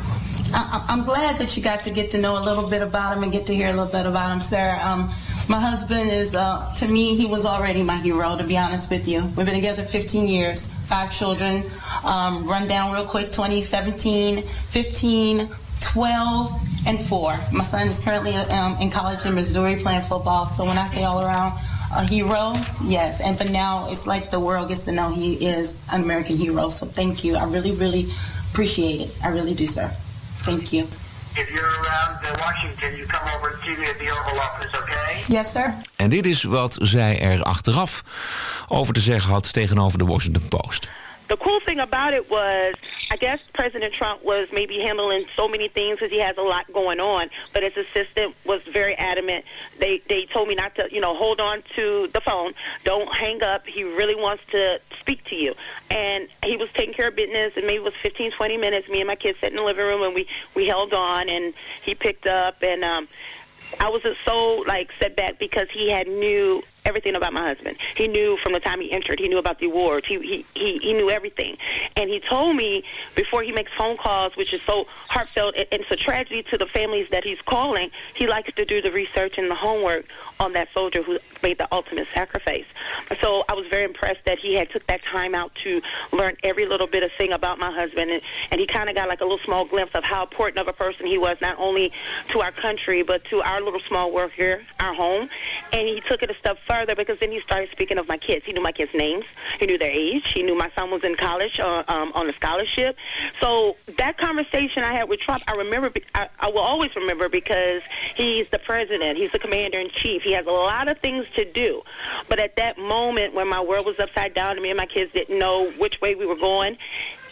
I, I'm glad that you got to get to know a little bit about him and get to hear a little bit about him, sir. Um, my husband is, uh, to me, he was already my hero. To be honest with you, we've been together 15 years, five children. Um, run down real quick: 2017, 15, 12, and four. My son is currently um, in college in Missouri playing football. So when I say all around a hero, yes. And but now it's like the world gets to know he is an American hero. So thank you. I really, really appreciate it. I really do, sir. Thank you. If you're around uh, Washington, you come over and see me at the Oval Office, okay? Yes, sir. En dit is wat zij er achteraf over te zeggen had tegenover de Washington Post. The cool thing about it was, I guess President Trump was maybe handling so many things because he has a lot going on. But his assistant was very adamant. They they told me not to, you know, hold on to the phone. Don't hang up. He really wants to speak to you. And he was taking care of business, and maybe it was 15, 20 minutes. Me and my kids sat in the living room, and we we held on, and he picked up, and um, I was so like set back because he had knew everything about my husband. He knew from the time he entered. He knew about the awards. He he he, he knew everything, and he told me before he makes phone calls, which is so heartfelt, and it's a tragedy to the families that he's calling. He likes to do the research and the homework on that soldier who made the ultimate sacrifice. So I was very impressed that he had took that time out to learn every little bit of thing about my husband, and, and he kind of got like a little small glimpse of how important of a person he was, not only to our country but to our little small world here, our home. And he took it a step further because then he started speaking of my kids. He knew my kids' names. He knew their age. He knew my son was in college uh, um, on a scholarship. So that conversation I had with Trump, I remember. I, I will always remember because he's the president. He's the commander in chief. He has a lot of things to do. But at that moment when my world was upside down and me and my kids didn't know which way we were going,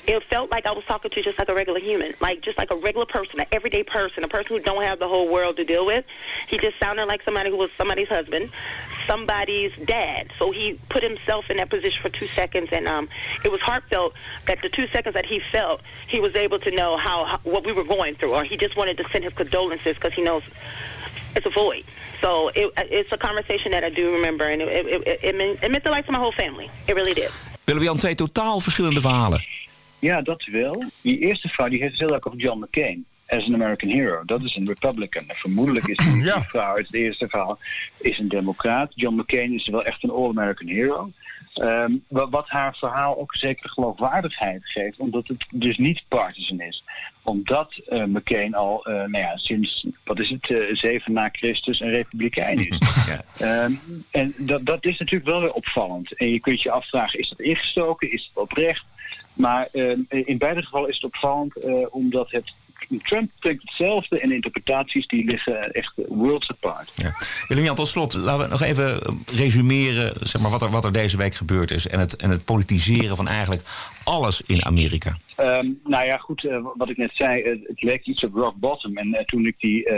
it felt like I was talking to just like a regular human, like just like a regular person, an everyday person, a person who don't have the whole world to deal with. He just sounded like somebody who was somebody's husband, somebody's dad. So he put himself in that position for two seconds, and um, it was heartfelt that the two seconds that he felt, he was able to know how, how what we were going through, or he just wanted to send his condolences because he knows it's a void. So it, it's a conversation that I do remember, and it, it, it, it, meant, it meant the life of my whole family. It really did. Willem-Jan, twee totaal verschillende verhalen. Ja, dat wel. Die eerste vrouw die heeft het heel erg over John McCain. As an American Hero. Dat is een Republican. En vermoedelijk is die vrouw uit het eerste verhaal is een democraat. John McCain is wel echt een All-American Hero. Ehm, wat, haar verhaal ook zeker geloofwaardigheid geeft, omdat het dus niet partisan is. Omdat eh, McCain al eh, nou ja, sinds, wat is het, eh, zeven na Christus een republikein is. Ehm, en dat, dat is natuurlijk wel weer opvallend. En je kunt je afvragen, is dat ingestoken? Is het oprecht? Maar ehm, in beide gevallen is het opvallend omdat het Trump denkt hetzelfde en interpretaties die liggen echt worlds apart. Ja. Willem-Jan, tot slot, laten we nog even resumeren zeg maar, wat, er, wat er deze week gebeurd is. En het, en het politiseren van eigenlijk alles in Amerika. Um, nou ja, goed, uh, wat ik net zei, uh, het leek iets op rock bottom. En uh, toen ik die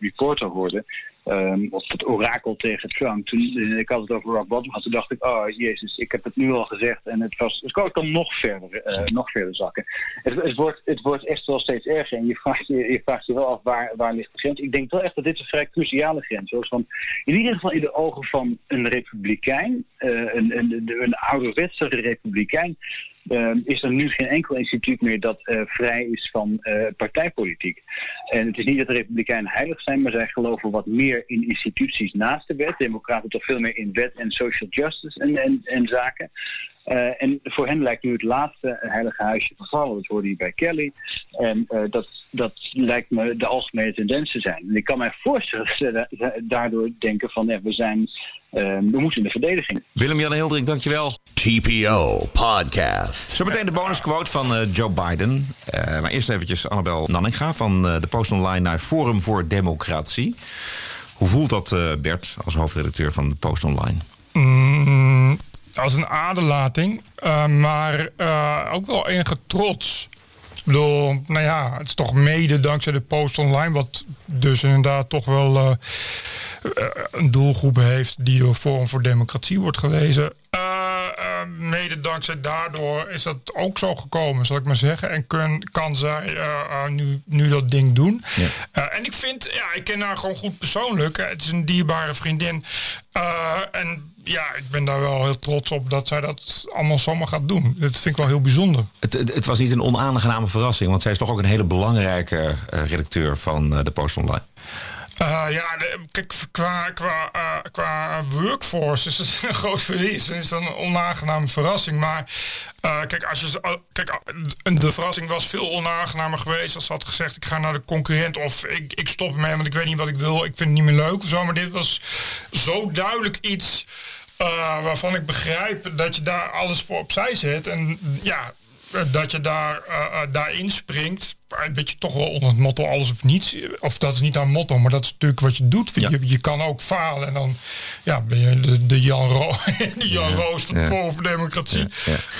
reporter hoorde, um, of het orakel tegen Trump, toen ik had het over rock bottom toen dacht ik, oh jezus, ik heb het nu al gezegd en het, was, het kan dan nog verder, nog verder zakken. Het, het, wordt, het wordt echt wel steeds erger en je vraagt je, je, vraagt je wel af waar, waar ligt de grens. Ik denk wel echt dat dit een vrij cruciale grens is. Van, in ieder geval in de ogen van een republikein, een, een, een, een ouderwetse republikein, uh, is er nu geen enkel instituut meer dat uh, vrij is van uh, partijpolitiek. En het is niet dat de Republikeinen heilig zijn, maar zij geloven wat meer in instituties naast de wet. Democraten toch veel meer in wet en social justice en, en, en zaken. Uh, en voor hen lijkt nu het laatste heilige huisje vervallen. Dat hoorde je bij Kelly. En uh, dat, dat lijkt me de algemene tendens te zijn. En ik kan mij voorstellen dat ze daardoor denken van ja, we zijn uh, we moeten in de verdediging. Willem-Jan Hildering, dankjewel. TPO Podcast. Zometeen de bonusquote van Joe Biden. maar eerst eventjes Annabel Nanninga van de Post Online naar Forum voor Democratie. Hoe voelt dat Bert als hoofdredacteur van de Post Online? Mm, als een aderlating, uh, maar uh, ook wel enige trots. Ik bedoel, nou ja, het is toch mede dankzij de post online, wat dus inderdaad toch wel uh, een doelgroep heeft die door Forum voor Democratie wordt gelezen. mede dankzij daardoor is dat ook zo gekomen, zal ik maar zeggen. En kun, kan zij nu, nu dat ding doen. Ja. en ik vind, ja, ik ken haar gewoon goed persoonlijk. Het is een dierbare vriendin. en ja, ik ben daar wel heel trots op dat zij dat allemaal zomaar gaat doen. Dat vind ik wel heel bijzonder. Het, het, was niet een onaangename verrassing, want zij is toch ook een hele belangrijke uh, redacteur van uh, de Post Online. Uh, ja, de, kijk, qua, qua, uh, qua workforce is het een groot verlies. En is dat een onaangename verrassing. Maar uh, kijk, als je, kijk, de verrassing was veel onaangenamer geweest als ze had gezegd: ik ga naar de concurrent of ik, ik stop ermee, want ik weet niet wat ik wil. Ik vind het niet meer leuk zo. Maar dit was zo duidelijk iets waarvan ik begrijp dat je daar alles voor opzij zet. En ja, eh, dat je daar, eh, daarin springt. Een beetje toch wel onder het motto alles of niets. Of dat is niet haar motto, maar dat is natuurlijk wat je doet. Je, je kan ook falen en dan ja, ben je de, de Jan, Ro de Jan Ja, Roos van ja. Forum voor Democratie.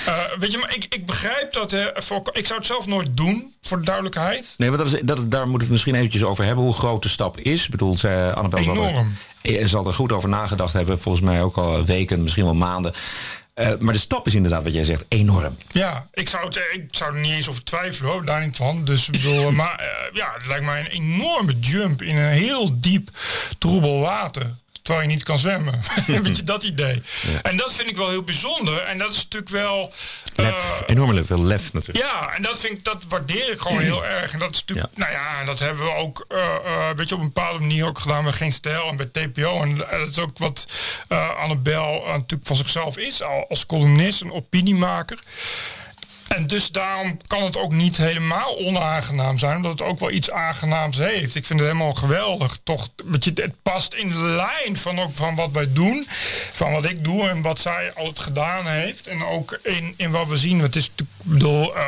Eh, weet je, maar ik, ik begrijp dat. Hè, voor, ik zou het zelf nooit doen, voor de duidelijkheid. Nee, want dat is, dat, daar moeten we het misschien eventjes over hebben. Hoe groot de stap is. Ik bedoel, zij, Annabel zal er, Enorm. zal er goed over nagedacht hebben. Volgens mij ook al weken, misschien wel maanden. Eh, maar de stap is inderdaad, wat jij zegt, enorm. Ja, ik zou, ik zou er niet eens over twijfelen hoor, daar niet van. Dus bedoel, maar eh, ja, het lijkt mij een enorme jump in een heel diep troebel water. Terwijl je niet kan zwemmen. Weet je dat idee? En dat vind ik wel heel bijzonder. En dat is natuurlijk wel. Lef, enorme veel lef natuurlijk. Ja, en dat, vind ik, dat waardeer ik gewoon heel erg. En dat is natuurlijk, nou ja, en dat hebben we ook, eh, eh, weet je, op een bepaalde manier ook gedaan met Geen Stijl en bij TPO. En eh, dat is ook wat eh Annabel eh, natuurlijk van zichzelf is, al- als columnist, een opiniemaker. En dus daarom kan het ook niet helemaal onaangenaam zijn, omdat het ook wel iets aangenaams heeft. Ik vind het helemaal geweldig. Toch, je, het past in de lijn van, ook van wat wij doen, van wat ik doe en wat zij altijd gedaan heeft. En ook in, in wat we zien. Het is bedoel, eh,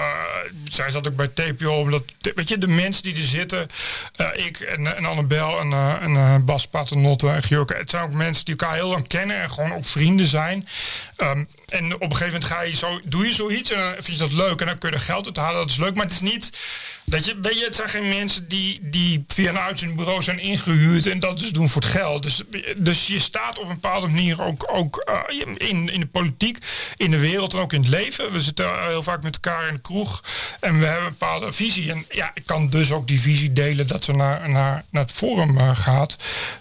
zij zat ook bij TPO, omdat, weet je, de mensen die er zitten, eh, ik en, Annabel en, eh, en Bas Paternotte en Gjurke, het zijn ook mensen die elkaar heel lang kennen en gewoon ook vrienden zijn. Ehm, en op een gegeven moment ga je zo, doe je zoiets en vind je dat leuk en dan kun je er geld uit halen. Dat is leuk, maar het is niet dat je, weet je, het zijn geen mensen die, die via een uitzendbureau zijn ingehuurd en dat dus doen voor het geld. Dus, dus je staat op een bepaalde manier ook, ook in, in de politiek, in de wereld en ook in het leven. We zitten heel vaak met elkaar in de kroeg en we hebben een bepaalde visie. En ja, ik kan dus ook die visie delen dat ze naar, naar, naar het forum eh, gaat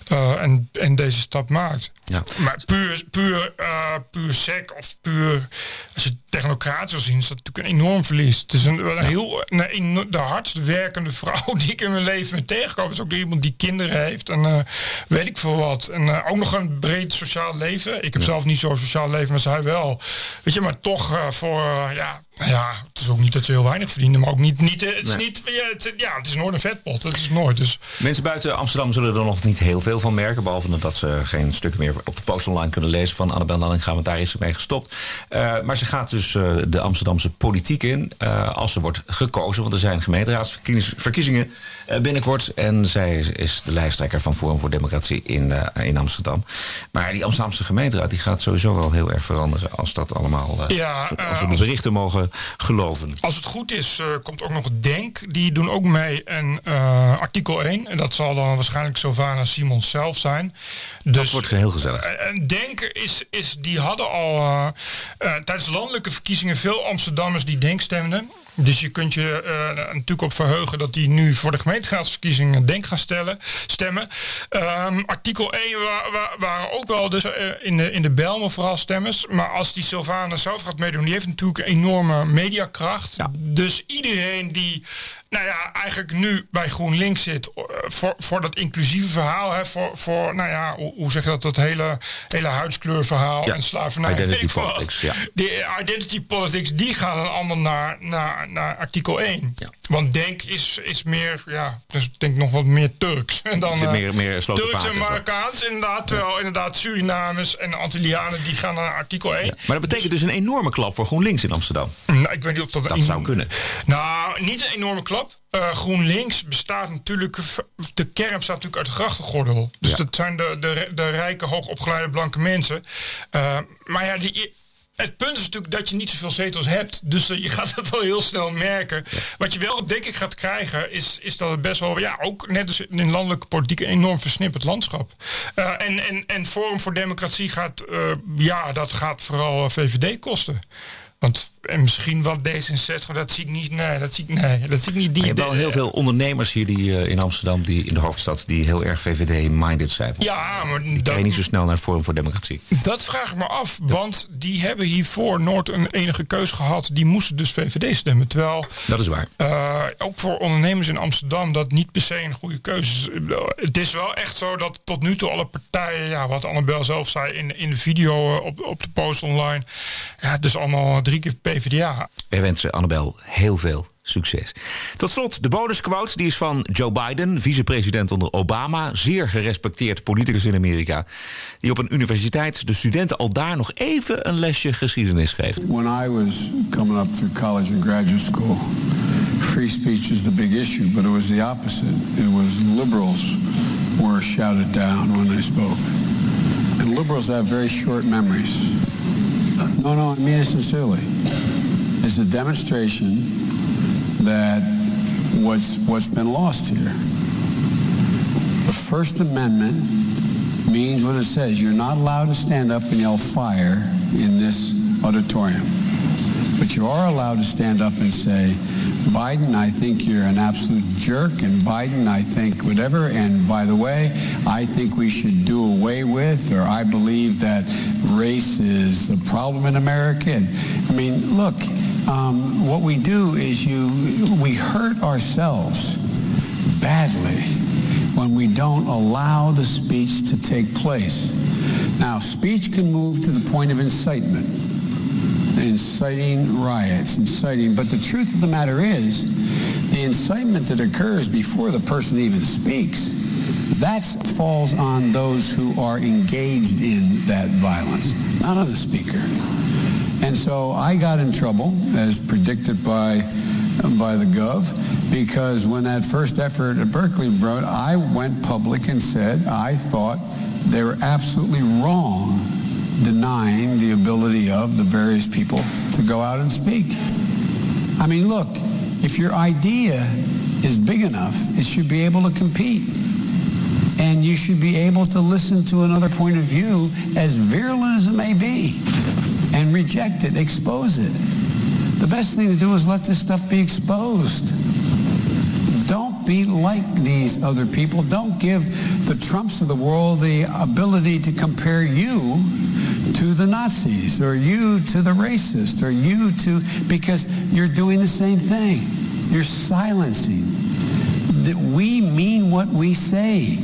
eh, en, en deze stap maakt. Ja. Maar puur, puur, eh, puur sec of puur, als je technocratisch wil zien, is dat natuurlijk een enorm verlies. Het is een, een heel, een, eno- de hardst werkende vrouw die ik in mijn leven ben tegengekomen. is ook iemand die kinderen heeft en weet ik veel wat. En ook nog een breed sociaal leven. Ik heb zelf niet zo'n sociaal leven, maar zij wel. Weet je, maar toch voor, ja, ja, het is ook niet dat ze heel weinig verdienen, maar ook niet, niet het is Nee. niet, ja, het, ja, het is nooit een vetpot. Het is nooit, dus... Mensen buiten Amsterdam zullen er nog niet heel veel van merken. Behalve dat ze geen stukken meer op de post online kunnen lezen van Annabel Nanninga. Want daar is ze mee gestopt. Eh, maar ze gaat dus eh, de Amsterdamse politiek in. eh, als ze wordt gekozen. Want er zijn gemeenteraadsverkiezingen binnenkort. En zij is- de lijsttrekker van Forum voor Democratie in, eh, in Amsterdam. Maar die Amsterdamse gemeenteraad die gaat sowieso wel heel erg veranderen. Als dat allemaal. eh, Ja, als we- eh, de berichten mogen geloven. Als het goed is, eh, komt ook nog Denk. Die doen ook mee en eh, artikel 1. En dat zal dan waarschijnlijk Sylvana Simons zelf zijn. Dus, dat wordt heel gezellig. eh, En Denk is, is, die hadden al eh, eh, tijdens de landelijke verkiezingen veel Amsterdammers die Denk stemden. Dus je kunt je eh, natuurlijk op verheugen dat die nu voor de gemeenteraadsverkiezingen Denk gaan stellen, stemmen. Ehm, artikel 1 wa- wa- waren ook wel dus, eh, in, de, in de Belmen vooral stemmers. Maar als die Sylvana zelf gaat meedoen, die heeft natuurlijk een enorme mediakracht. Dus iedereen die nou ja, eigenlijk nu bij GroenLinks zit eh, voor, voor dat inclusieve verhaal, hè, voor, voor nou ja, hoe, hoe zeg je dat, dat hele, hele huidskleurverhaal Ja, en slavernij. identity politics, ja. Die identity politics, die gaan dan allemaal naar, naar, naar artikel 1. Want Denk is, is meer, ja, dus denk ik nog wat meer Turks. En dan, zit eh, meer- meer Slotervaart Turks en. Marokkaans, inderdaad. Terwijl inderdaad Surinamers en Antillianen, die gaan naar artikel 1. Maar dat betekent dus een enorme klap voor GroenLinks in Amsterdam. Nou, ik weet niet of dat... Dat een- zou kunnen. Nou, niet een enorme klap. Eh, GroenLinks bestaat natuurlijk... De kern bestaat natuurlijk uit de grachtengordel. Dus Ja. dat zijn de, de, de rijke, hoogopgeleide blanke mensen. Eh, maar ja, die... Het punt is natuurlijk dat je niet zoveel zetels hebt. Dus eh, je gaat het wel heel snel merken. Wat je wel, denk ik, gaat krijgen... is, is dat het best wel, ja, ook net als in landelijke politiek... een enorm versnipperd landschap. Eh, en, en, en Forum voor Democratie gaat... eh, ja, dat gaat vooral VVD kosten. Want en misschien wat D66, maar dat zie ik niet. Nee, dat zie ik, nee, dat zie ik niet. Die, je hebt wel heel veel ondernemers hier die, eh, in Amsterdam, die, in de hoofdstad, die heel erg VVD-minded zijn. Ja, maar Die dat, niet zo snel naar het Forum voor Democratie. dat vraag ik me af. Want die hebben hiervoor nooit een enige keus gehad. Die moesten dus VVD stemmen. Terwijl Dat is waar. eh, ook voor ondernemers in Amsterdam dat niet per se een goede keuze is. Het is wel echt zo dat tot nu toe alle partijen, ja, wat Annabel zelf zei in, in de video eh, op, op de post online, ja, dus allemaal drie keer PvdA. Wij wensen Annabel heel veel Succes. Tot slot, de bonusquote die is van Joe Biden, vicepresident onder Obama. Zeer gerespecteerd politicus in Amerika. Die op een universiteit de studenten al daar nog even een lesje geschiedenis geeft. When I was coming up through college and graduate school, free speech was the big issue, but it was the opposite. It was liberals were shouted down when they spoke. And liberals have very short memories. No, no, I mean it sincerely. It's a demonstration that what's, what's been lost here. The First Amendment means what it says. You're not allowed to stand up and yell fire in this auditorium. But you are allowed to stand up and say, Biden, I think you're an absolute jerk, and Biden, I think whatever, and by the way, I think we should do away with, or I believe that race is the problem in America. And, I mean, look, um, what we do is you, we hurt ourselves badly when we don't allow the speech to take place. Now, speech can move to the point of incitement, inciting riots, inciting, but the truth of the matter is, the incitement that occurs before the person even speaks, that falls on those who are engaged in that violence, not on the speaker. And so I got in trouble, as predicted by, by the Gov, because when that first effort at Berkeley wrote, I went public and said I thought they were absolutely wrong denying the ability of the various people to go out and speak. I mean, look, if your idea is big enough, it should be able to compete. And you should be able to listen to another point of view, as virulent as it may be, and reject it, expose it. The best thing to do is let this stuff be exposed. Don't be like these other people. Don't give the Trumps of the world the ability to compare you to the Nazis or you to the racist or you to, because you're doing the same thing. You're silencing. That we mean what we say.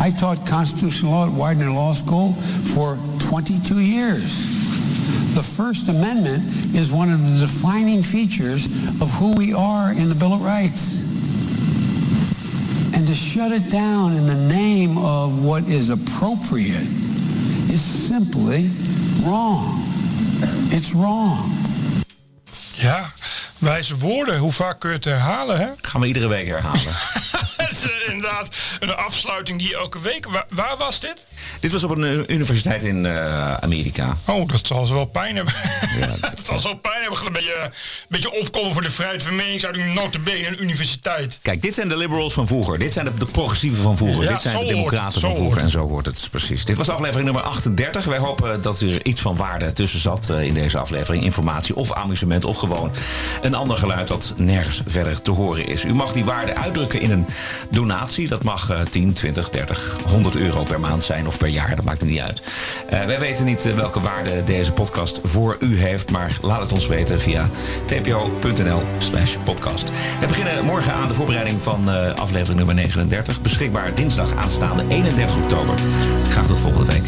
I taught constitutional law at Widener Law School for 22 years. The First Amendment is one of the defining features of who we are in the Bill of Rights. And to shut it down in the name of what is appropriate simply wrong. It's wrong. Ja, wijze woorden. Hoe vaak kun je het herhalen, hè? Gaan we iedere week herhalen. Is eh, inderdaad een afsluiting die elke week... Waar, waar was dit? Dit was op een eh, universiteit in eh, Amerika. Oh, dat zal ze wel pijn hebben. dat zal zo pijn hebben. Een beetje, een beetje opkomen voor de vrijheid van meningsuiting. Notabene een universiteit. Kijk, dit zijn de liberals van vroeger. Dit zijn de, de progressieven van vroeger. Ja, dit zijn de democraten het, van vroeger. En zo hoort het precies. Dit was aflevering nummer 38. Wij hopen dat er iets van waarde tussen zat in deze aflevering. Informatie of amusement of gewoon een ander geluid dat nergens verder te horen is. U mag die waarde uitdrukken in een donatie. Dat mag eh, 10, 20, 30, 100 euro per maand zijn of per jaar. Dat maakt niet uit. Eh, wij weten niet eh, welke waarde deze podcast voor u heeft. Maar laat het ons weten via tpo.nl slash podcast. We beginnen morgen aan de voorbereiding van eh, aflevering nummer 39. Beschikbaar dinsdag aanstaande 31 oktober. Graag tot volgende week.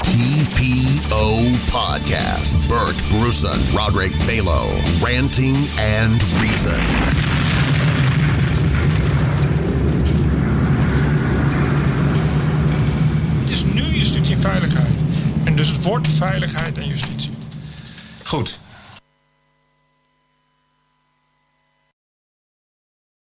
TPO Podcast. Bert Bruson, Roderick Balo, Ranting and Reason. Het is nu justitie en veiligheid. En dus het wordt veiligheid en justitie. Goed.